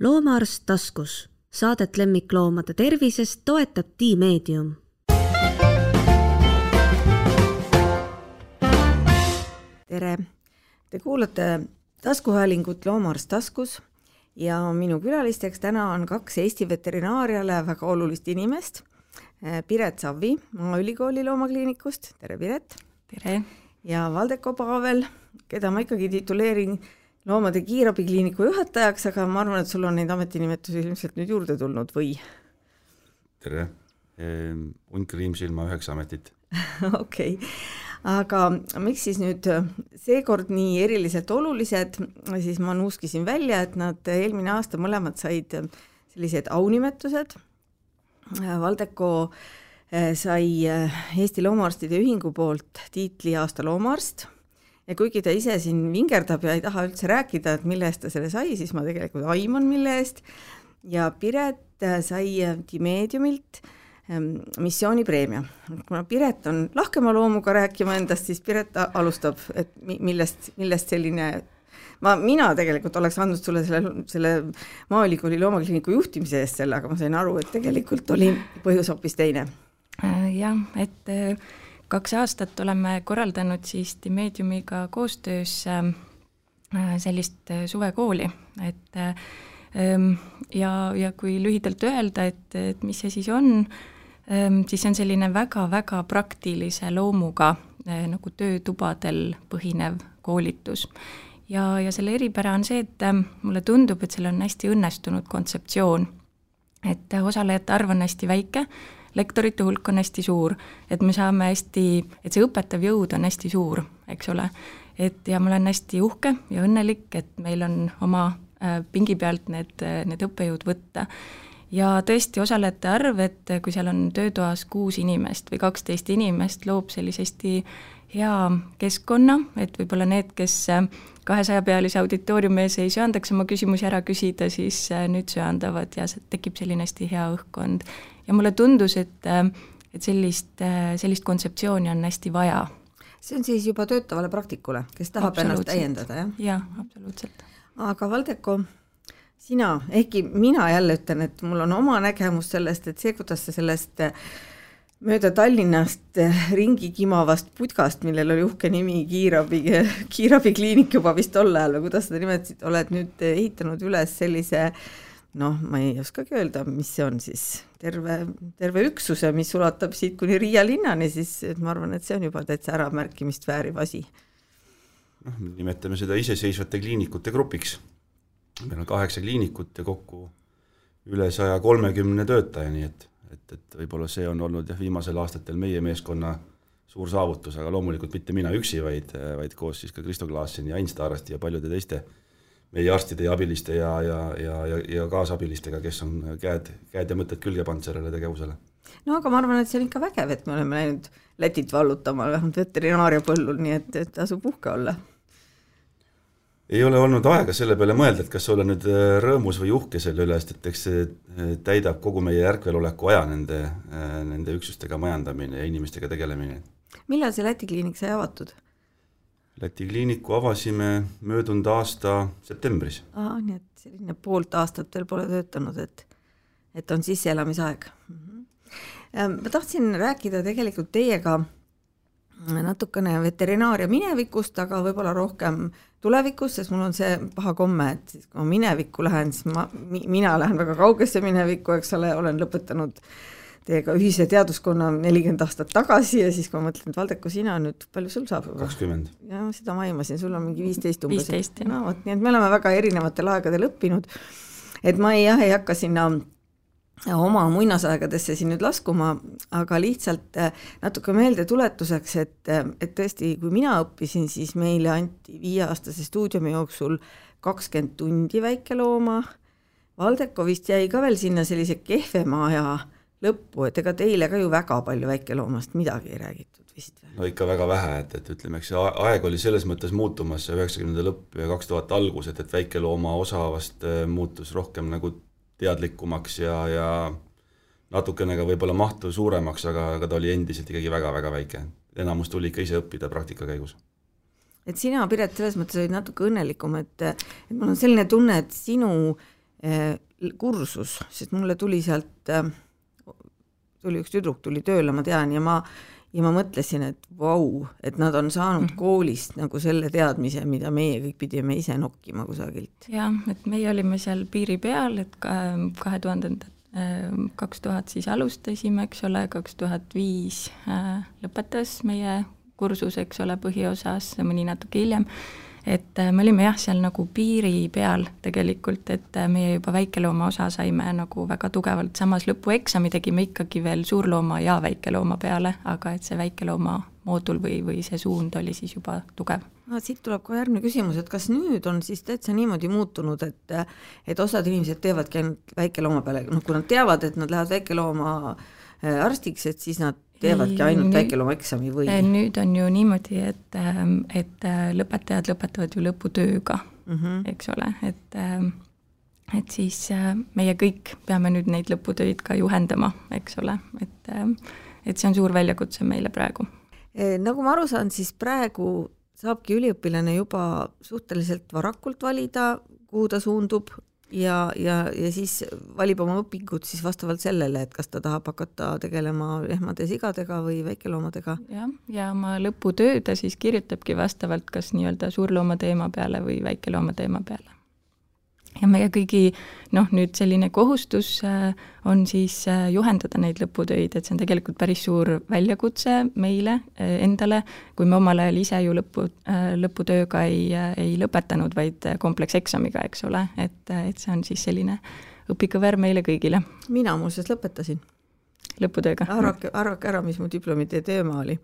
loomaarst taskus, saadet lemmikloomade tervisest toetab Tiimeedium. tere, te kuulate taskuhäälingut Loomaarst taskus ja minu külalisteks täna on kaks Eesti veterinaariale väga olulist inimest. Piret Savvi Maaülikooli loomakliinikust, tere Piret! tere! ja Valdeko Paavel, keda ma ikkagi tituleerin loomade kiirabikliiniku juhatajaks, aga ma arvan, et sul on neid ametinimetusi ilmselt nüüd juurde tulnud või? tere, hunt Kriimsilma üheksa ametit. okei okay., aga miks siis nüüd seekord nii eriliselt olulised, siis ma nuuskisin välja, et nad eelmine aasta mõlemad said sellised aunimetused. Valdeko eh, sai eh, Eesti Loomaarstide Ühingu poolt tiitli aasta loomaarst ja kuigi ta ise siin vingerdab ja ei taha üldse rääkida, et mille eest ta selle sai, siis ma tegelikult aiman, mille eest. ja Piret äh, sai Dimeediumilt ähm, missioonipreemia. kuna Piret on lahkema loomuga rääkima endast, siis Piret alustab, et millest, millest selline ma, mina tegelikult oleks andnud sulle selle, selle Maaülikooli loomakliiniku juhtimise eest selle, aga ma sain aru, et tegelikult oli põhjus hoopis teine. Äh, jah, et äh, kaks aastat oleme korraldanud siis Dimeediumiga koostöös ähm, äh, sellist äh, suvekooli, et ähm, ja, ja kui lühidalt öelda, et, et mis see siis on, ähm, siis see on selline väga-väga praktilise loomuga äh, nagu töötubadel põhinev koolitus. ja, ja selle eripära on see, et mulle tundub, et seal on hästi õnnestunud kontseptsioon. et osalejate arv on hästi väike lektorite hulk on hästi suur, et me saame hästi, et see õpetav jõud on hästi suur, eks ole. et ja ma olen hästi uhke ja õnnelik, et meil on oma äh, pingi pealt need, need õppejõud võtta ja tõesti, osalejate arv, et kui seal on töötoas kuus inimest või kaksteist inimest, loob sellise hästi hea keskkonna, et võib-olla need, kes äh, kahesajapealise auditooriumi ees ei söandaks oma küsimusi ära küsida, siis äh, nüüd söandavad ja tekib selline hästi hea õhkkond ja mulle tundus, et, äh, et sellist, sellist kontseptsiooni on hästi vaja. see on siis juba töötavale praktikule, kes tahab ennast täiendada, jah? jah, absoluutselt. aga Valdeko, sina, ehkki mina jälle ütlen, et mul on oma nägemus sellest, et see, kuidas sa sellest äh, mööda Tallinnast ringi kimavast putkast, millel oli uhke nimi Kiirabi, kiirabikliinik juba vist tol ajal või kuidas seda nimetasid, oled nüüd ehitanud üles sellise noh, ma ei oskagi öelda, mis see on siis, terve, terve üksuse, mis ulatab siit kuni Riia linnani, siis ma arvan, et see on juba täitsa äramärkimist vääriv asi. noh, me nimetame seda iseseisvate kliinikute grupiks. meil on kaheksa kliinikut ja kokku üle saja kolmekümne töötaja, nii et, et, et võib-olla see on olnud jah, viimasel aastatel meie meeskonna suur saavutus, aga loomulikult mitte mina üksi, vaid, vaid koos siis ka Kristo Klaasseni ja Ain Staarasti ja paljude teiste meie arstide ja abiliste ja, ja, ja, ja, ja kaasabilistega, kes on käed, käed ja mõtted külge pannud sellele tegevusele. no aga ma arvan, et see on ikka vägev, et me oleme läinud Lätit vallutama, vähemalt veterinaaria põllul, nii et, et tasub uhke olla. Ei ole olnud aega selle peale mõelda, et kas olla nüüd äh, rõõmus või uhke selle üle, sest et eks see äh, täidab kogu meie ärkveloleku aja, nende, äh, nende üksustega majandamine ja inimestega tegelemine. millal see Läti kliinik sai avatud? Läti kliiniku avasime möödunud aasta septembris. aa, nii et selline poolt aastat veel pole töötanud, et, et on sisseelamisaeg mm. -hmm. ma tahtsin rääkida tegelikult teiega natukene veterinaaria minevikust, aga võib-olla rohkem tulevikust, sest mul on see paha komme, et siis kui ma minevikku lähen, siis ma, mina lähen väga kaugesse minevikku, eks ole, olen lõpetanud teiega ühise teaduskonna nelikümmend aastat tagasi ja siis, kui ma mõtlen, et Valdeko, sina nüüd, palju sul saab? kakskümmend. jah, seda ma aimasin, sul on mingi viisteist umbes. viisteist, jah. no vot, nii et me oleme väga erinevatel aegadel õppinud, et ma ei, jah, ei hakka sinna oma muinasaegadesse siin nüüd laskuma, aga lihtsalt äh, natuke meeldetuletuseks, et, äh, et tõesti, kui mina õppisin, siis meile anti viieaastase stuudiumi jooksul kakskümmend tundi väikelooma, Valdeko vist jäi ka veel sinna sellise kehvema aja lõppu, et ega teile ka ju väga palju väikeloomast midagi ei räägitud vist no ikka väga vähe, et, et ütleme, eks see aeg oli selles mõttes muutumas, üheksakümnendate lõpp ja kaks tuhat algus, et, et väikelooma osa vast äh, muutus rohkem nagu teadlikumaks ja, ja natukene ka võib-olla mahtu suuremaks, aga, aga ta oli endiselt ikkagi väga-väga väike. enamus tuli ikka ise õppida praktika käigus et sina, Piret, selles mõttes olid natuke õnnelikum, et, et mul on selline tunne, et sinu äh, kursus, sest mulle tuli sealt äh,, tuli üks tüdruk tuli tööle, ma tean, ja ma ja ma mõtlesin, et vau, et nad on saanud -hmm. koolist nagu selle teadmise, mida meie kõik pidime ise nokkima kusagilt. jah, et meie olime seal piiri peal, et kahe tuhandendad kaks tuhat siis alustasime, eks ole, kaks tuhat viis äh, lõpetas meie kursus, eks ole, põhiosas, mõni natuke hiljem et äh, me olime jah, seal nagu piiri peal tegelikult, et äh, meie juba väikelooma osa saime nagu väga tugevalt, samas lõpueksami tegime ikkagi veel suurlooma ja väikelooma peale, aga et see väikelooma moodul või, või see suund oli siis juba tugev. no siit tuleb kohe järgmine küsimus, et kas nüüd on siis täitsa niimoodi muutunud, et et osad inimesed teevadki ainult väikelooma peale, noh kui nad teavad, et nad lähevad väikelooma äh, arstiks, et siis nad teevadki ainult väikeloomaeksami või? nüüd on ju niimoodi, et, ähm, et äh, lõpetajad lõpetavad ju lõputööga mm, -hmm. eks ole, et ähm, et siis äh, meie kõik peame nüüd neid lõputöid ka juhendama, eks ole, et ähm, et see on suur väljakutse meile praegu. Nagu ma aru saan, siis praegu saabki üliõpilane juba suhteliselt varakult valida, kuhu ta suundub, ja, ja, ja siis valib oma õpingud siis vastavalt sellele, et kas ta tahab hakata tegelema lehmade, sigadega või väikeloomadega. jah, ja oma lõputöö ta siis kirjutabki vastavalt kas nii-öelda suurlooma teema peale või väikelooma teema peale ja meie kõigi noh, nüüd selline kohustus äh, on siis äh, juhendada neid lõputöid, et see on tegelikult päris suur väljakutse meile äh, endale, kui me omal ajal ise ju lõpu, lõputööga ei, ei lõpetanud, vaid komplekseksamiga, eks ole, et, et see on siis selline õpikõver meile kõigile. mina muuseas lõpetasin. lõputööga? arvake, arvake ära, mis mu diplomitöö teema oli.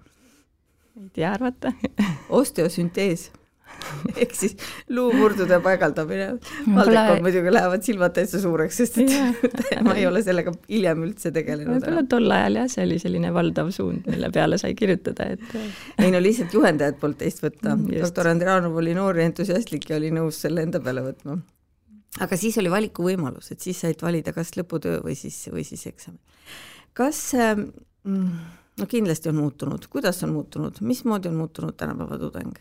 ei tea arvata osteosüntees ehk siis luumurdude paigaldamine. valdekond muidugi lähevad silmad täitsa suureks, sest et yeah. ma ei ole sellega hiljem üldse tegelenud. võib-olla tol ajal jah, see oli selline valdav suund, mille peale sai kirjutada, et ei no lihtsalt juhendajad polnud teist võtta. Mm, doktor Andrianov oli noor ja entusiastlik ja oli nõus selle enda peale võtma. aga siis oli valikuvõimalus, et siis said valida kas lõputöö või siis, või siis eksam. kas ähm, no kindlasti on muutunud, kuidas on muutunud, mismoodi on muutunud tänapäeva tudeng?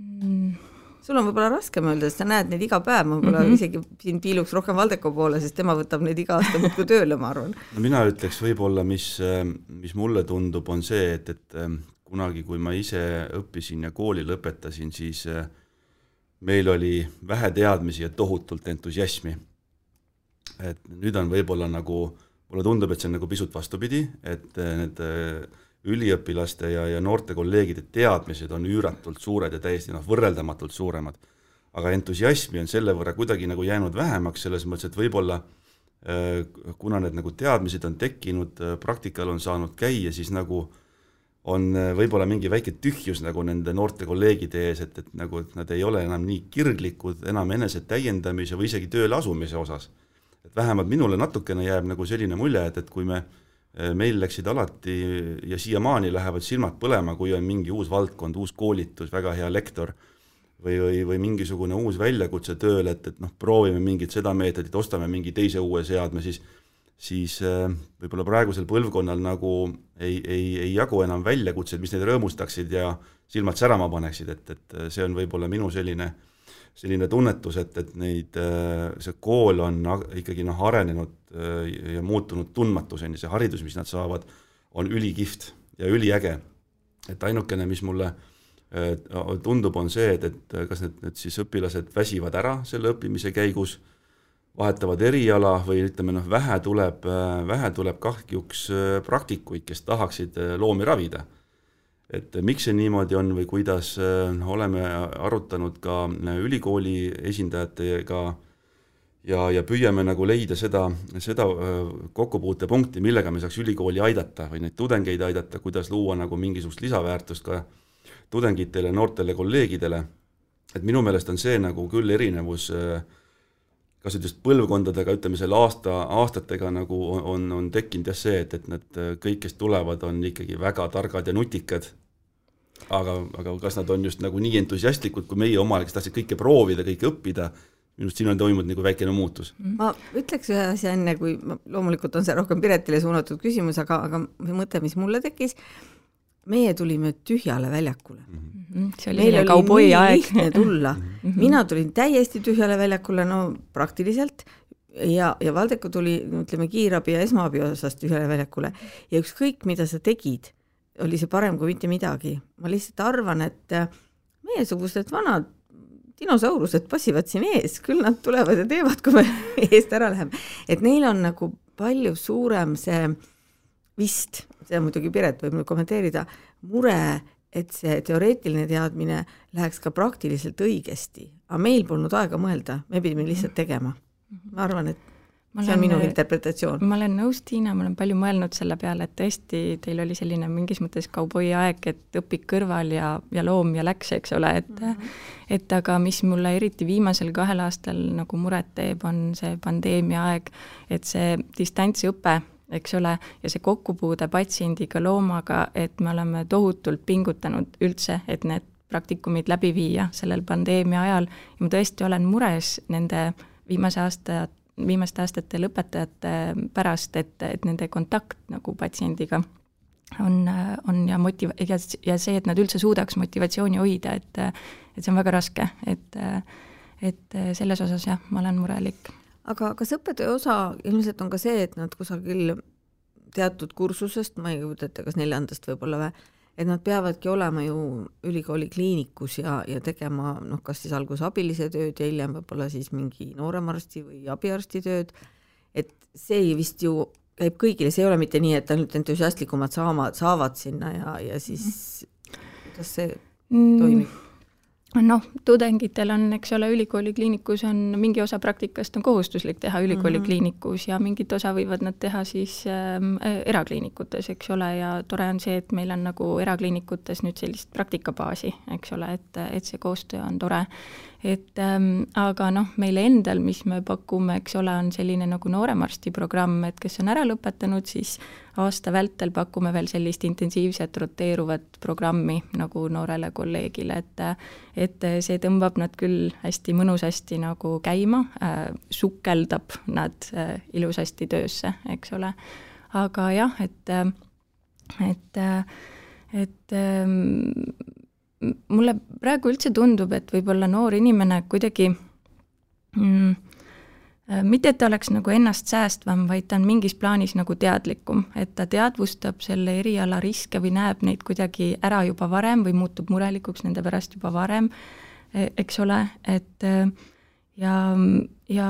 Mm.? sul on võib-olla raskem öelda, sest sa näed neid iga päev, ma võib-olla mm -hmm. isegi siin piiluks rohkem Valdeko poole, sest tema võtab neid iga aasta muudkui tööle, ma arvan. no mina ütleks võib-olla, mis, mis mulle tundub, on see, et, et kunagi, kui ma ise õppisin ja kooli lõpetasin, siis meil oli vähe teadmisi ja tohutult entusiasmi. et nüüd on võib-olla nagu, mulle tundub, et see on nagu pisut vastupidi, et need üliõpilaste ja, ja noorte kolleegide teadmised on üüratult suured ja täiesti noh, võrreldamatult suuremad. aga entusiasmi on selle võrra kuidagi nagu jäänud vähemaks, selles mõttes, et võib-olla äh, kuna need nagu teadmised on tekkinud, äh, praktikal on saanud käia, siis nagu on äh, võib-olla mingi väike tühjus nagu nende noorte kolleegide ees, et, et nagu, et nad ei ole enam nii kirglikud enam enese täiendamise või isegi tööle asumise osas. et vähemalt minule natukene jääb nagu selline mulje, et, et kui me äh, meil läksid alati ja siiamaani lähevad silmad põlema, kui on mingi uus valdkond, uus koolitus, väga hea lektor või, või, või mingisugune uus väljakutse tööle, et, et noh, proovime mingit seda meetodit, ostame mingi teise uue seadme, siis siis äh, võib-olla praegusel põlvkonnal nagu ei, ei, ei jagu enam väljakutseid, mis neid rõõmustaksid ja silmad särama paneksid, et, et see on võib-olla minu selline äh, selline tunnetus, et, et neid, äh, see kool on ikkagi noh, arenenud äh, ja muutunud tundmatuseni, see haridus, mis nad saavad, on ülikihvt ja üliäge. et ainukene, mis mulle äh, tundub, on see, et, et kas need, need siis õpilased väsivad ära selle õppimise käigus, vahetavad eriala või ütleme noh, vähe tuleb, vähe tuleb kahjuks praktikuid, kes tahaksid loomi ravida et miks see niimoodi on või kuidas, noh, oleme arutanud ka äh, ülikooli esindajatega ja, ja püüame nagu leida seda, seda äh, kokkupuutepunkti, millega me saaks ülikooli aidata või neid tudengeid aidata, kuidas luua nagu mingisugust lisaväärtust ka tudengitele, noortele kolleegidele. et minu meelest on see nagu küll erinevus kas nüüd just põlvkondadega, ütleme selle aasta, aastatega nagu on, on, tekkinud jah see, et, et need kõik, kes tulevad, on ikkagi väga targad ja nutikad aga, aga kas nad on just nagu nii entusiastlikud kui meie omal, kes tahtsid kõike proovida, kõike õppida, minu arust siin on toimunud nagu väikene muutus. ma ütleks ühe asja enne, kui ma, loomulikult on see rohkem Piretile suunatud küsimus, aga, aga mõte, mis mulle tekkis, meie tulime tühjale väljakule Mhm. Mhm, see oli meil kauboi aeg. lihtne tulla mm. -hmm. mina tulin täiesti tühjale väljakule, no praktiliselt, ja, ja Valdeko tuli, ütleme, kiirabi ja esmaabi osas tühjale väljakule ja ükskõik, mida sa tegid, oli see parem kui mitte midagi. ma lihtsalt arvan, et äh, meiesugused vanad dinosaurused passivad siin ees, küll nad tulevad ja teevad, kui me eest ära läheme. et neil on nagu palju suurem see vist, seda muidugi Piret võib nüüd kommenteerida, mure, et see teoreetiline teadmine läheks ka praktiliselt õigesti, aga meil polnud aega mõelda, me pidime lihtsalt tegema. ma arvan, et Ma see on olen- minu interpretatsioon. ma olen nõus, Tiina, ma olen palju mõelnud selle peale, et tõesti, teil oli selline mingis mõttes kauboi aeg, et õpid kõrval ja, ja loom ja läks, eks ole, et mm -hmm. et aga mis mulle eriti viimasel kahel aastal nagu muret teeb, on see pandeemia aeg, et see distantsõpe, eks ole, ja see kokkupuude patsiendiga, loomaga, et me oleme tohutult pingutanud üldse, et need praktikumid läbi viia sellel pandeemia ajal ja ma tõesti olen mures nende viimase aasta viimaste aastate lõpetajate pärast, et, et nende kontakt nagu patsiendiga on, on ja motiv- ja, ja see, et nad üldse suudaks motivatsiooni hoida, et et see on väga raske, et et selles osas jah, ma olen murelik. Aga kas õppetöö osa ilmselt on ka see, et nad kusagil teatud kursusest, ma ei kujuta ette, kas neljandast võib-olla või, et nad peavadki olema ju ülikooli kliinikus ja, ja tegema noh, kas siis alguses abilise tööd ja hiljem võib-olla siis mingi nooremarsti või abiarsti tööd, et see vist ju käib kõigile, see ei ole mitte nii, et ainult entusiastlikumad saama, saavad sinna ja, ja siis kuidas see toimib? Noh, tudengitel on, eks ole, ülikooli kliinikus on mingi osa praktikast on kohustuslik teha ülikooli mm -hmm. kliinikus ja mingit osa võivad nad teha siis äh, erakliinikutes, eks ole, ja tore on see, et meil on nagu erakliinikutes nüüd sellist praktikabaasi, eks ole, et, et see koostöö on tore. Et ähm, aga noh, meile endal, mis me pakume, eks ole, on selline nagu nooremarsti programm, et kes on ära lõpetanud, siis aasta vältel pakume veel sellist intensiivset roteeruvat programmi nagu noorele kolleegile, et et see tõmbab nad küll hästi mõnusasti nagu käima äh,, sukeldab nad äh, ilusasti töösse, eks ole. aga jah, et, et, et ähm, mulle praegu üldse tundub, et võib-olla noor inimene kuidagi mm, mitte, et ta oleks nagu ennast säästvam, vaid ta on mingis plaanis nagu teadlikum, et ta teadvustab selle eriala riske või näeb neid kuidagi ära juba varem või muutub murelikuks nende pärast juba varem, eks ole, et ja, ja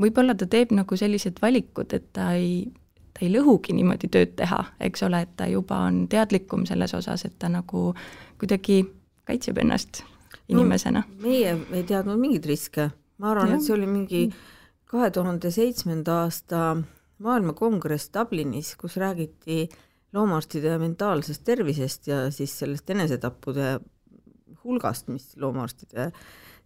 võib-olla ta teeb nagu sellised valikud, et ta ei, ta ei lõhugi niimoodi tööd teha, eks ole, et ta juba on teadlikum selles osas, et ta nagu kuidagi kaitseb ennast inimesena. no,. meie ei teadnud mingeid riske, ma arvan, et see oli mingi kahe tuhande seitsmenda aasta maailmakongress Dublinis, kus räägiti loomaarstide mentaalsest tervisest ja siis sellest enesetappude hulgast, mis loomaarstide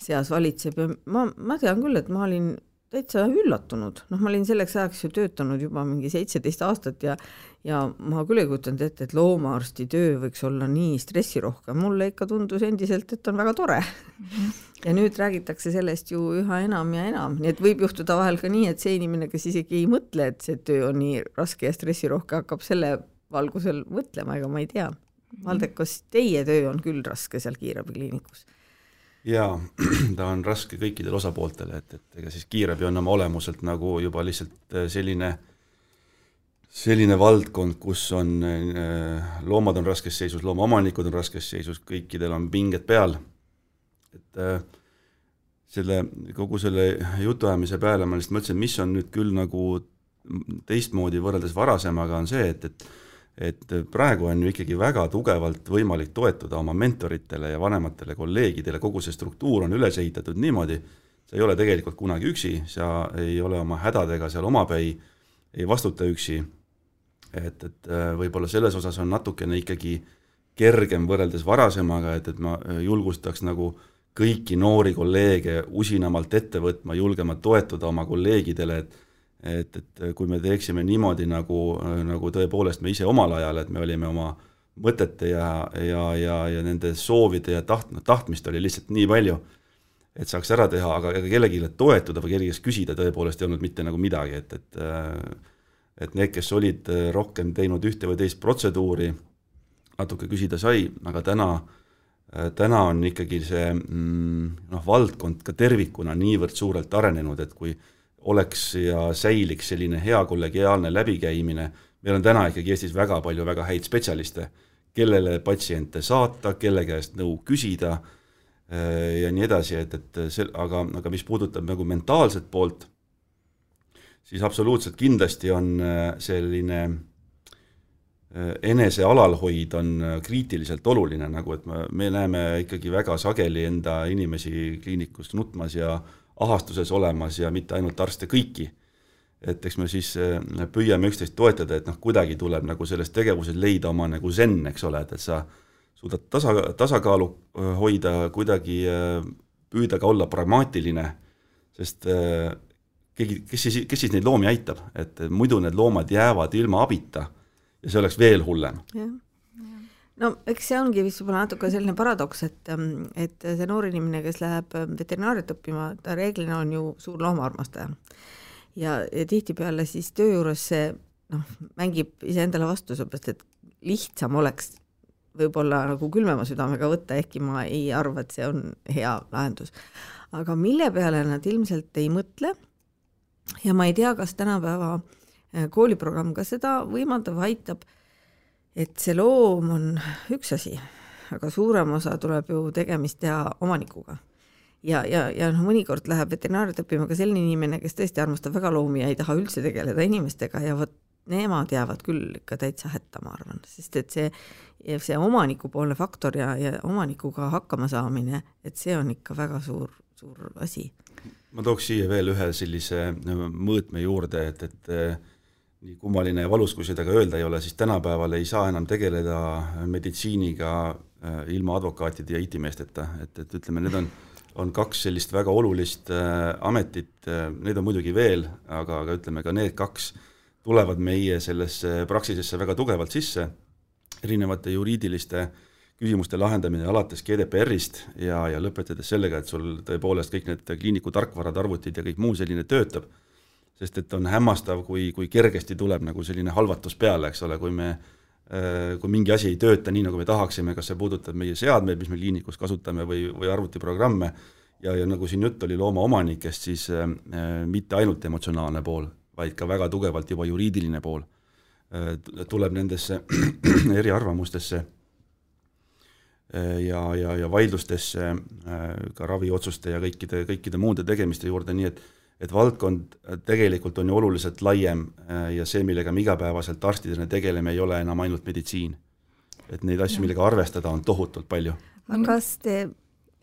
seas valitseb. Ja ma, ma tean küll, et ma olin täitsa üllatunud, noh, ma olin selleks ajaks ju töötanud juba mingi seitseteist aastat ja ja ma küll ei kujutanud ette, et loomaarsti töö võiks olla nii stressirohke, mulle ikka tundus endiselt, et on väga tore mm. -hmm. ja nüüd räägitakse sellest ju üha enam ja enam, nii et võib juhtuda vahel ka nii, et see inimene, kes isegi ei mõtle, et see töö on nii raske ja stressirohke, hakkab selle valgusel mõtlema, ega ma ei tea. Valdek, kas teie töö on küll raske seal kiirabikliinikus? Jaa, ta on raske kõikidele osapooltele, et, et ega siis kiirabi on oma olemuselt nagu juba lihtsalt selline, selline valdkond, kus on, loomad on raskes seisus, loomaomanikud on raskes seisus, kõikidel on pinged peal, et selle, kogu selle jutuajamise peale ma lihtsalt mõtlesin, mis on nüüd küll nagu teistmoodi võrreldes varasemaga, on see, et, et et praegu on ju ikkagi väga tugevalt võimalik toetuda oma mentoritele ja vanematele kolleegidele, kogu see struktuur on üles ehitatud niimoodi, sa ei ole tegelikult kunagi üksi, sa ei ole oma hädadega seal omapäi, ei vastuta üksi, et, et võib-olla selles osas on natukene ikkagi kergem võrreldes varasemaga, et, et ma julgustaks nagu kõiki noori kolleege usinamalt ette võtma, julgema toetuda oma kolleegidele, et et, et kui me teeksime niimoodi, nagu, nagu tõepoolest me ise omal ajal, et me olime oma mõtete ja, ja, ja, ja nende soovide ja taht-, tahtmist oli lihtsalt nii palju, et saaks ära teha, aga ega kellelegi toetuda või kellegi käest küsida tõepoolest ei olnud mitte nagu midagi, et, et et need, kes olid rohkem teinud ühte või teist protseduuri, natuke küsida sai, aga täna, täna on ikkagi see mm, noh, valdkond ka tervikuna niivõrd suurelt arenenud, et kui oleks ja säiliks selline hea kollegiaalne läbikäimine, meil on täna ikkagi Eestis väga palju väga häid spetsialiste, kellele patsiente saata, kelle käest nõu küsida äh, ja nii edasi, et, et see, aga, aga mis puudutab nagu mentaalset poolt, siis absoluutselt kindlasti on äh, selline äh, enese alalhoid on kriitiliselt oluline, nagu et me, me näeme ikkagi väga sageli enda inimesi kliinikus nutmas ja ahastuses olemas ja mitte ainult arste kõiki. Et eks me siis äh, püüame üksteist toetada, et noh, kuidagi tuleb nagu selles tegevuses leida oma nagu zen, eks ole, et, et sa suudad tasa, tasakaalu äh, hoida, kuidagi äh, püüda ka olla pragmaatiline, sest keegi, kes siis, kes siis neid loomi aitab, et muidu need loomad jäävad ilma abita ja see oleks veel hullem. No eks see ongi vist võib-olla natuke selline paradoks, et, ähm, et see noor inimene, kes läheb veterinaariat õppima, ta reeglina on ju suur loomaarmastaja ja, ja tihtipeale siis töö juures see noh, mängib iseendale vastu, sellepärast et lihtsam oleks võib-olla nagu külmema südamega võtta, ehkki ma ei arva, et see on hea lahendus. aga mille peale nad ilmselt ei mõtle ja ma ei tea, kas tänapäeva äh, kooliprogramm ka seda võimaldab, aitab, et see loom on üks asi, aga suurem osa tuleb ju tegemist teha omanikuga ja, ja, ja noh, mõnikord läheb veterinaariat õppima ka selline inimene, kes tõesti armastab väga loomi ja ei taha üldse tegeleda inimestega ja vot nemad jäävad küll ikka täitsa hätta, ma arvan, sest et see, see omanikupoolne faktor ja, ja omanikuga hakkama saamine, et see on ikka väga suur, suur asi. ma tooks siia veel ühe sellise mõõtme juurde, et, et nii kummaline ja valus, kui seda ka öelda ei ole, siis tänapäeval ei saa enam tegeleda meditsiiniga eh, ilma advokaatide ja IT-meesteta, et, et ütleme, need on on kaks sellist väga olulist äh, ametit äh,, neid on muidugi veel, aga, aga ütleme ka need kaks tulevad meie sellesse praksisesse väga tugevalt sisse, erinevate juriidiliste küsimuste lahendamine alates GDPR-ist ja, ja lõpetades sellega, et sul tõepoolest kõik need kliiniku tarkvarad, arvutid ja kõik muu selline töötab, sest et on hämmastav, kui, kui kergesti tuleb nagu selline halvatus peale, eks ole, kui me äh, Äh, kui mingi asi ei tööta nii, nagu me tahaksime, kas see puudutab meie seadmeid, mis me kliinikus kasutame või, või arvutiprogramme, ja, ja nagu siin jutt oli loomaomanikest, siis äh, äh, mitte ainult emotsionaalne pool, vaid ka väga tugevalt juba juriidiline pool äh, tuleb nendesse eriarvamustesse äh, ja, ja, ja vaidlustesse äh, ka raviotsuste ja kõikide, kõikide muude tegemiste juurde, nii et et valdkond tegelikult on ju oluliselt laiem äh, ja see, millega me igapäevaselt arstidena tegeleme, ei ole enam ainult meditsiin. et neid asju, millega arvestada, on tohutult palju. aga kas te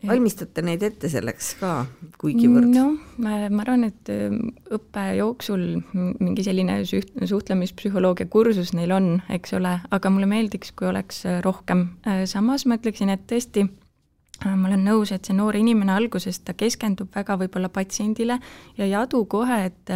valmistate neid ette selleks ka kuigivõrd? noh, ma arvan, et äh, õppe jooksul mingi selline suhtlemispsühholoogia kursus neil on, eks ole, aga mulle meeldiks, kui oleks rohkem. Äh, samas ma ütleksin, et tõesti Äh, ma olen nõus, et see noor inimene alguses, ta keskendub väga võib-olla patsiendile ja ei adu kohe, et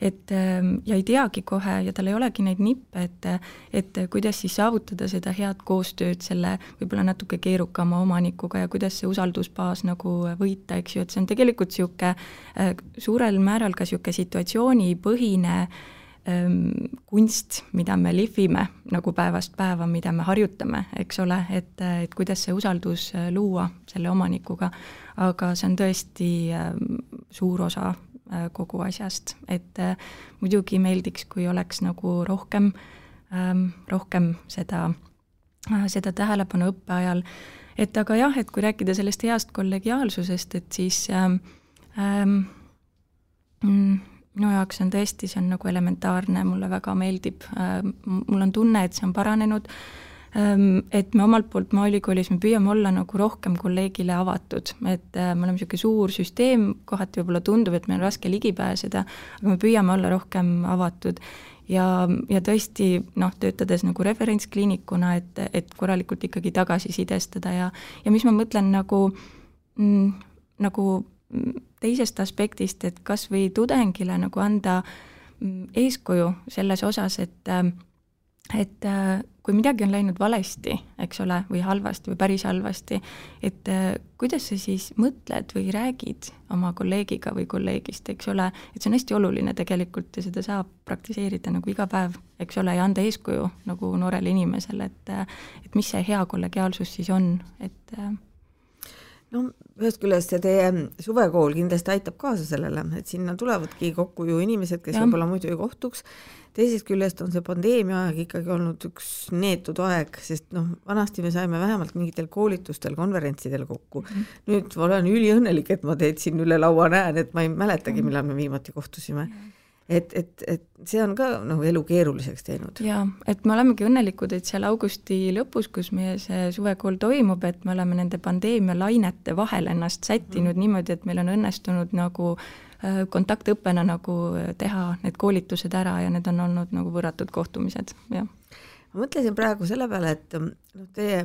et ähm, ja ei teagi kohe ja tal ei olegi neid nippe, et et kuidas siis saavutada seda head koostööd selle võib-olla natuke keerukama omanikuga ja kuidas see usaldusbaas nagu võita, eks ju, et see on tegelikult niisugune äh, suurel määral ka niisugune situatsioonipõhine äh, kunst, mida me lihvime nagu päevast päeva, mida me harjutame, eks ole, et, et kuidas see usaldus äh, luua selle omanikuga, aga see on tõesti suur osa äh, kogu asjast, et äh, muidugi meeldiks, kui oleks nagu rohkem, rohkem seda, seda tähelepanu õppeajal, et aga jah, et kui rääkida sellest heast kollegiaalsusest, et siis ähm, ähm, minu jaoks on tõesti, see on nagu elementaarne, mulle väga meeldib, äh, mul on tunne, et see on paranenud, ähm, et me omalt poolt Maaülikoolis, me püüame olla nagu rohkem kolleegile avatud, et äh, me oleme niisugune suur süsteem, kohati võib-olla tundub, et meil on raske ligi pääseda, aga me püüame olla rohkem avatud. Ja, ja tõesti noh, töötades nagu referentskliinikuna, et, et korralikult ikkagi tagasisidestada ja, ja mis ma mõtlen nagu mm,, nagu teisest aspektist, et kas või tudengile nagu anda mm, eeskuju selles osas, et et äh, kui midagi on läinud valesti, eks ole, või halvasti või päris halvasti, et äh, kuidas sa siis mõtled või räägid oma kolleegiga või kolleegist, eks ole, et see on hästi oluline tegelikult ja seda saab praktiseerida nagu iga päev, eks ole, ja anda eeskuju nagu noorele inimesele, et et mis see hea kollegiaalsus siis on, et no ühest küljest see teie suvekool kindlasti aitab kaasa sellele, et sinna tulevadki kokku ju inimesed, kes võib-olla muidu ei kohtuks, teisest küljest on see pandeemia aeg ikkagi olnud üks neetud aeg, sest noh, vanasti me saime vähemalt mingitel koolitustel, konverentsidel kokku mm. -hmm. nüüd ma olen üliõnnelik, et ma teid siin üle laua näen, et ma ei mäletagi, millal me viimati kohtusime mm. -hmm et, et, et see on ka nagu elu keeruliseks teinud. jaa, et me olemegi õnnelikud, et seal augusti lõpus, kus meie see suvekool toimub, et me oleme nende pandeemia lainete vahel ennast sättinud mm. niimoodi, et meil on õnnestunud nagu äh, kontaktõppena nagu teha need koolitused ära ja need on olnud nagu võrratud kohtumised, jah. ma mõtlesin praegu selle peale, et noh, teie,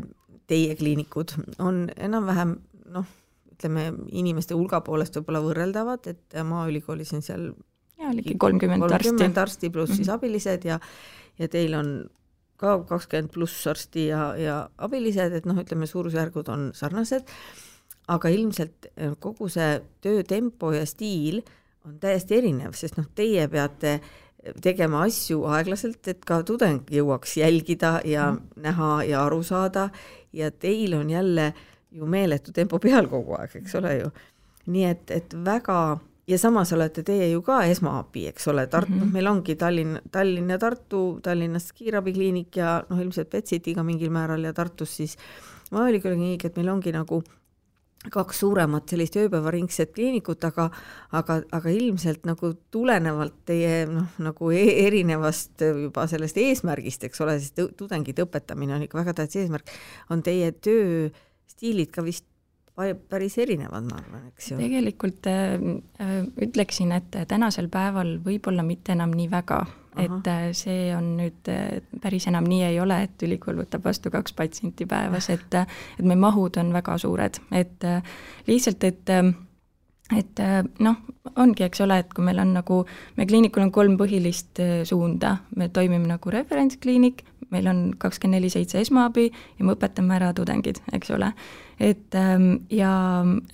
teie kliinikud on enam-vähem noh, ütleme inimeste hulga poolest võib-olla võrreldavad, et Maaülikoolis on seal jaa, ligi kolmkümmend arsti. kolmkümmend arsti pluss siis mhm. abilised ja, ja teil on ka kakskümmend pluss arsti ja, ja abilised, et noh, ütleme suurusjärgud on sarnased, aga ilmselt eh, kogu see töötempo ja stiil on täiesti erinev, sest noh, teie peate tegema asju aeglaselt, et ka tudeng jõuaks jälgida ja mm. näha ja aru saada ja teil on jälle ju meeletu tempo peal kogu aeg, eks ole ju. nii et, et väga ja samas olete teie ju ka esmaabi, eks ole, Tartu mm, -hmm. meil ongi Tallinn, Tallinn ja Tartu, Tallinnas kiirabikliinik ja noh, ilmselt Petsitiga mingil määral ja Tartus siis Maaülikooli kliinik, et meil ongi nagu kaks suuremat sellist ööpäevaringset kliinikut, aga aga, aga ilmselt nagu tulenevalt teie noh, nagu e erinevast juba sellest eesmärgist, eks ole, siis tudengite õpetamine on ikka väga tähtis eesmärk, on teie tööstiilid ka vist päris erinevad, ma arvan, eks ju. tegelikult äh, äh, ütleksin, et tänasel päeval võib-olla mitte enam nii väga, et äh, see on nüüd äh, päris enam nii ei ole, et ülikool võtab vastu kaks patsienti päevas, et et meie mahud on väga suured, et lihtsalt, et et äh, noh, ongi, eks ole, et kui meil on nagu, meie kliinikul on kolm põhilist äh, suunda, me toimime nagu referentskliinik, meil on kakskümmend neli seitse esmaabi ja me õpetame ära tudengid, eks ole. et ähm, ja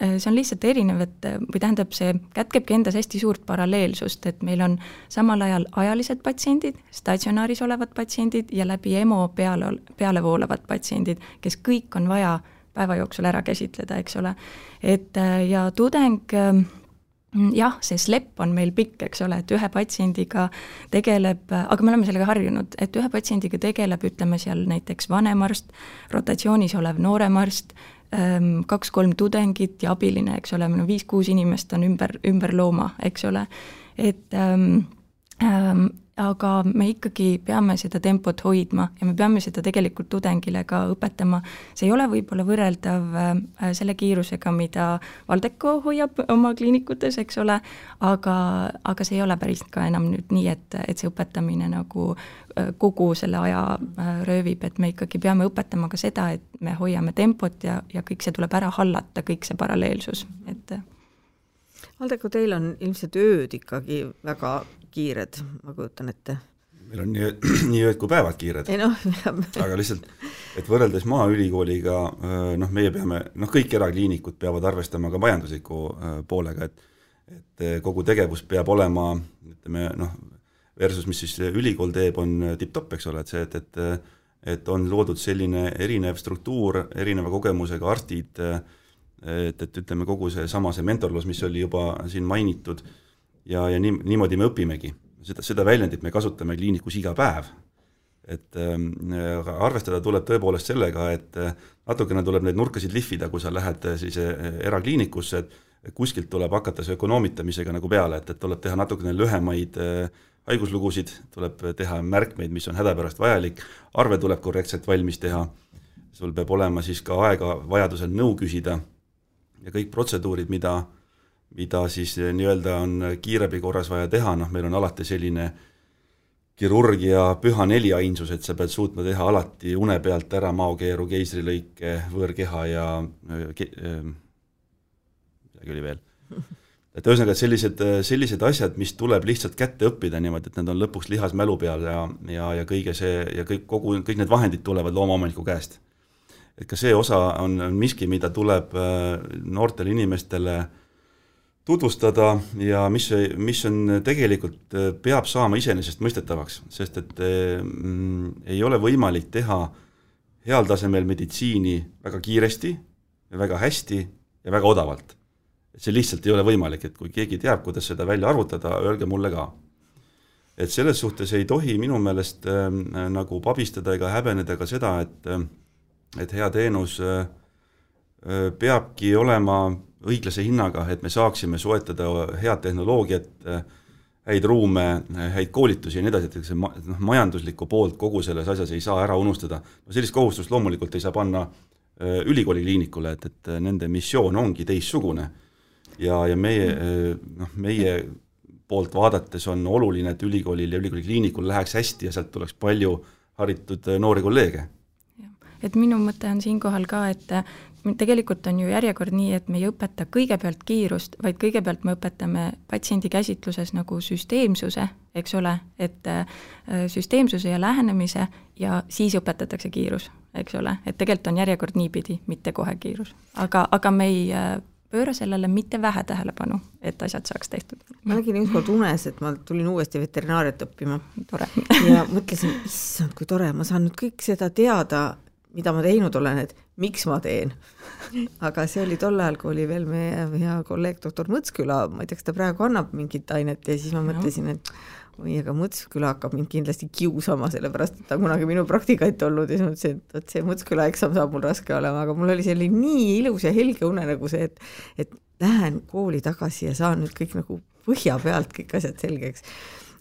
äh, see on lihtsalt erinev, et või tähendab, see kätkebki endas hästi suurt paralleelsust, et meil on samal ajal ajalised patsiendid, statsionaaris olevad patsiendid ja läbi EMO peale, peale voolavad patsiendid, kes kõik on vaja päeva jooksul ära käsitleda, eks ole. et äh, ja tudeng ähm, jah, see slepp on meil pikk, eks ole, et ühe patsiendiga tegeleb, aga me oleme sellega harjunud, et ühe patsiendiga tegeleb, ütleme seal näiteks vanem arst, rotatsioonis olev noorem arst, ähm, kaks-kolm tudengit ja abiline, eks ole, meil on viis-kuus inimest on ümber, ümber looma, eks ole, et ähm, ähm, aga me ikkagi peame seda tempot hoidma ja me peame seda tegelikult tudengile ka õpetama. see ei ole võib-olla võrreldav äh, selle kiirusega, mida Valdeko hoiab oma kliinikutes, eks ole, aga, aga see ei ole päris ka enam nüüd nii, et, et see õpetamine nagu äh, kogu selle aja äh, röövib, et me ikkagi peame õpetama ka seda, et me hoiame tempot ja, ja kõik see tuleb ära hallata, kõik see paralleelsus, et Valdeko, teil on ilmselt ööd ikkagi väga kiired, ma kujutan ette. meil on nii, nii ööd kui päevad kiired. noh, aga lihtsalt, et võrreldes Maaülikooliga, noh, meie peame, noh, kõik erakliinikud peavad arvestama ka majandusliku poolega, et et kogu tegevus peab olema, ütleme noh, versus mis siis ülikool teeb, on tipp-topp, eks ole, et see, et, et et on loodud selline erinev struktuur, erineva kogemusega arstid, et, et ütleme, kogu seesama see mentorlus, mis oli juba siin mainitud, ja, ja nii, niimoodi me õpimegi. seda, seda väljendit me kasutame kliinikus iga päev. et äh, arvestada tuleb tõepoolest sellega, et äh, natukene tuleb neid nurkasid lihvida, kui sa lähed äh, siis äh, erakliinikusse, et kuskilt tuleb hakata see ökonoomitamisega nagu peale, et, et tuleb teha natukene lühemaid äh, haiguslugusid, tuleb teha märkmeid, mis on hädapärast vajalik, arve tuleb korrektselt valmis teha, sul peab olema siis ka aega vajadusel nõu küsida ja kõik protseduurid, mida mida siis eh, nii-öelda on kiirabi korras vaja teha, noh, meil on alati selline kirurgia püha neliainsus, et sa pead suutma teha alati une pealt ära maokeeru, keisrilõike, võõrkeha ja eh, ke, eh, midagi oli veel. et ühesõnaga, et sellised, sellised asjad, mis tuleb lihtsalt kätte õppida niimoodi, et need on lõpuks lihas mälu peal ja, ja, ja kõige see ja kõik, kogu, kõik need vahendid tulevad loomaomaniku käest. et ka see osa on, on miski, mida tuleb äh, noortele inimestele tutvustada ja mis, mis on tegelikult, äh, peab saama iseenesestmõistetavaks, sest et mm, ei ole võimalik teha heal tasemel meditsiini väga kiiresti väga hästi ja väga odavalt see lihtsalt ei ole võimalik, et kui keegi teab, kuidas seda välja arvutada, öelge mulle ka. et selles suhtes ei tohi minu meelest äh, nagu pabistada ega häbeneda ka seda, et äh, et hea teenus äh, äh, peabki olema õiglase hinnaga, et me saaksime soetada head tehnoloogiat äh,, häid ruume, häid koolitusi ja nii edasi, et see ma-, noh, majanduslikku poolt kogu selles asjas ei saa ära unustada. no sellist kohustust loomulikult ei saa panna äh, ülikooli kliinikule, et, et nende missioon ongi teistsugune ja, ja meie noh, meie poolt vaadates on oluline, et ülikoolil ja ülikooli kliinikul läheks hästi ja sealt tuleks palju haritud noori kolleege. et minu mõte on siinkohal ka, et tegelikult on ju järjekord nii, et me ei õpeta kõigepealt kiirust, vaid kõigepealt me õpetame patsiendi käsitluses nagu süsteemsuse, eks ole, et äh, süsteemsuse ja lähenemise ja siis õpetatakse kiirus, eks ole, et tegelikult on järjekord niipidi, mitte kohe kiirus. aga, aga me ei äh, pööra sellele mitte vähe tähelepanu, et asjad saaks tehtud. ma nägin ükskord unes, et ma tulin uuesti veterinaariat õppima. tore ja mõtlesin, issand, kui tore, ma saan nüüd kõik seda teada, mida ma teinud olen, et miks ma teen. aga see oli tol ajal, kui oli veel meie hea kolleeg doktor Mõtsküla, ma ei tea, kas ta praegu annab mingit ainet ja siis ma mõtlesin, et oi, aga Mõtsküla hakkab mind kindlasti kiusama, sellepärast et ta on kunagi minu praktikant olnud ja siis mõtlesin, et vot see Mõtsküla eksam saab mul raske olema, aga mul oli selline nii ilus ja helge unenägu see, et et lähen kooli tagasi ja saan nüüd kõik nagu põhja pealt kõik asjad selgeks.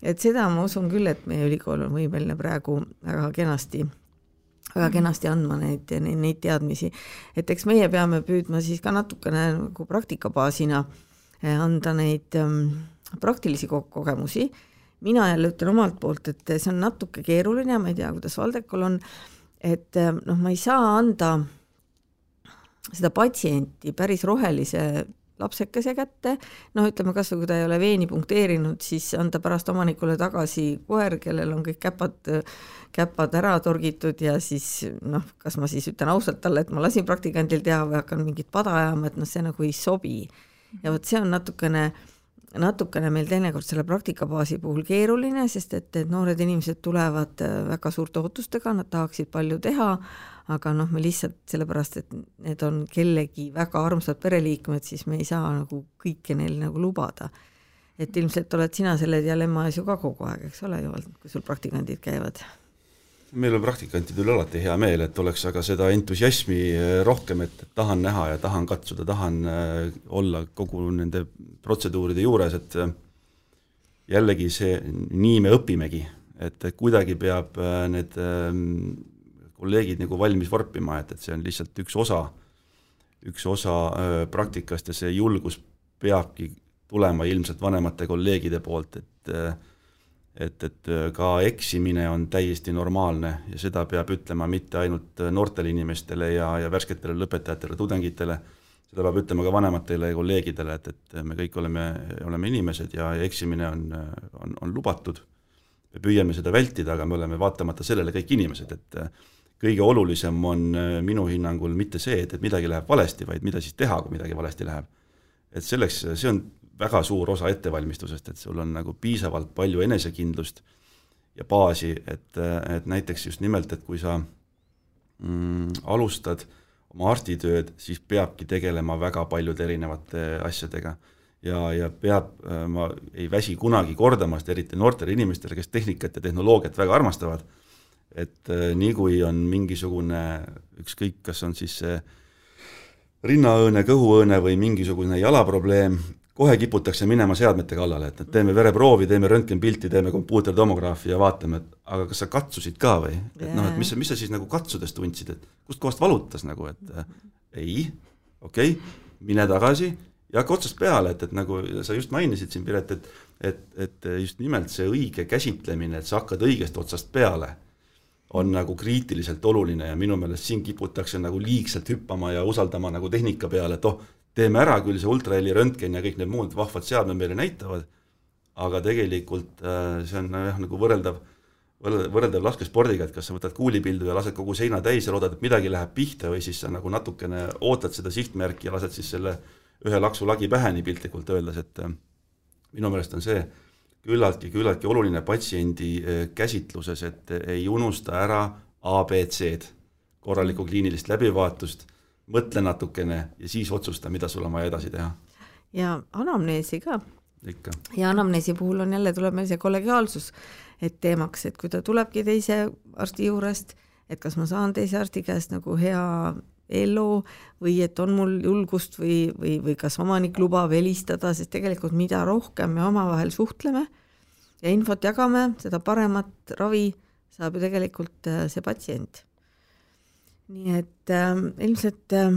et seda ma usun küll, et meie ülikool on võimeline praegu väga kenasti väga kenasti andma neid, neid, teadmisi. et eks meie peame püüdma siis ka natukene nagu praktikabaasina eh, anda neid ähm, praktilisi ko kogemusi mina jälle ütlen omalt poolt, et see on natuke keeruline, ma ei tea, kuidas Valdekul on, et noh, ma ei saa anda seda patsienti päris rohelise lapsekese kätte, noh, ütleme kas või kui ta ei ole veeni punkteerinud, siis anda pärast omanikule tagasi koer, kellel on kõik käpad, käpad ära torgitud ja siis noh, kas ma siis ütlen ausalt talle, et ma lasin praktikandil teha või hakkan mingit pada ajama, et noh, see nagu ei sobi. ja vot see on natukene äh, natukene meil teinekord selle praktikabaasi puhul keeruline, sest et, et noored inimesed tulevad äh, väga suurte ootustega, nad tahaksid palju teha, aga noh, me lihtsalt sellepärast, et need on kellegi väga armsad pereliikmed, siis me ei saa nagu kõike neil nagu lubada. et ilmselt oled sina selle dilemma ees ju ka kogu aeg, eks ole, Juhal, kui sul praktikandid käivad meil on praktikantidel alati hea meel, et oleks aga seda entusiasmi eh, rohkem, et tahan näha ja tahan katsuda, tahan eh, olla kogu nende protseduuride juures, et eh, jällegi see, nii me õpimegi, et kuidagi peab need kolleegid nagu valmis vorpima, et, et see on lihtsalt üks osa, üks osa praktikast ja see julgus peabki tulema ilmselt vanemate kolleegide poolt, et et, et äh, ka eksimine on täiesti normaalne ja seda peab ütlema mitte ainult äh, noortele inimestele ja, ja värsketele lõpetajatele, tudengitele, seda peab ütlema ka vanematele kolleegidele, et, et me kõik oleme, oleme inimesed ja, ja eksimine on, on, on lubatud. me püüame seda vältida, aga me oleme vaatamata sellele kõik inimesed, et äh, kõige olulisem on minu hinnangul mitte see, et, et midagi läheb valesti, vaid mida siis teha, kui midagi valesti läheb. et selleks, see on väga suur osa ettevalmistusest, et sul on nagu piisavalt palju enesekindlust ja baasi, et, et näiteks just nimelt, et kui sa mm, alustad oma arstitööd, siis peabki tegelema väga paljude erinevate asjadega. ja, ja peab, ma ei väsi kunagi kordamast, eriti noortele inimestele, kes tehnikat ja tehnoloogiat väga armastavad, et nii kui on mingisugune ükskõik, kas on siis see rinnaõõne, kõhuõõne või mingisugune jalaprobleem, kohe kiputakse minema seadmete kallale, et teeme vereproovi, teeme röntgenpilti, teeme kompuutertomograafi ja vaatame, et aga kas sa katsusid ka või? et noh, et mis, mis sa siis nagu katsudes tundsid, et kustkohast valutas nagu, et äh, ei, okei okay,, mine tagasi ja hakka otsast peale, et, et nagu sa just mainisid siin, Piret, et et, et just nimelt see õige käsitlemine, et sa hakkad õigest otsast peale, on nagu kriitiliselt oluline ja minu meelest siin kiputakse nagu liigselt hüppama ja usaldama nagu tehnika peale, et oh, teeme ära küll, see ultraheli röntgen ja kõik need muud vahvad seadmed meile näitavad, aga tegelikult äh, see on jah, nagu võrreldav, võrreldav, laskespordiga, et kas sa võtad kuulipildu ja lased kogu seina täis ja loodad, et midagi läheb pihta või siis sa nagu natukene ootad seda sihtmärki ja lased siis selle ühe laksu lagi pähe, nii piltlikult öeldes, et äh, minu meelest on see küllaltki, küllaltki oluline patsiendi äh, käsitluses, et ei unusta ära abc-d, korralikku kliinilist läbivaatust mõtle natukene ja siis otsusta, mida sul on vaja edasi teha. ja anamneesi ka. ja anamneesi puhul on jälle, tuleb meil see kollegiaalsus et teemaks, et kui ta tulebki teise arsti juurest, et kas ma saan teise arsti käest nagu hea elo või et on mul julgust või, või, või kas omanik lubab helistada, sest tegelikult mida rohkem me omavahel suhtleme ja infot jagame, seda paremat ravi saab ju tegelikult äh, see patsient nii et äh, ilmselt äh,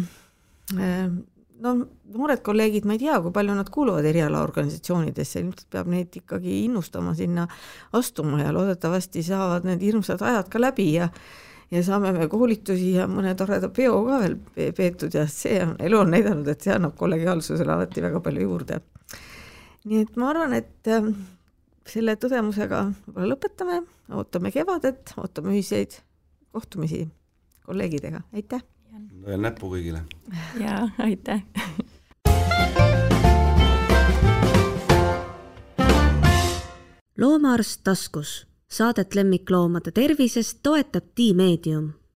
no noored kolleegid, ma ei tea, kui palju nad kuuluvad erialaorganisatsioonidesse, ilmselt peab neid ikkagi innustama sinna astuma ja loodetavasti saavad need hirmsad ajad ka läbi ja ja saame me koolitusi ja mõne toreda peo ka veel peetud ja see on, elu on näidanud, et see annab kollegiaalsusele alati väga palju juurde. nii et ma arvan, et äh, selle tõdemusega lõpetame, ootame kevadet, ootame ühiseid kohtumisi kolleegidega, aitäh! löön näppu kõigile! jaa, aitäh! loomaarst taskus, saadet lemmikloomade tervisest toetab Tiimeedium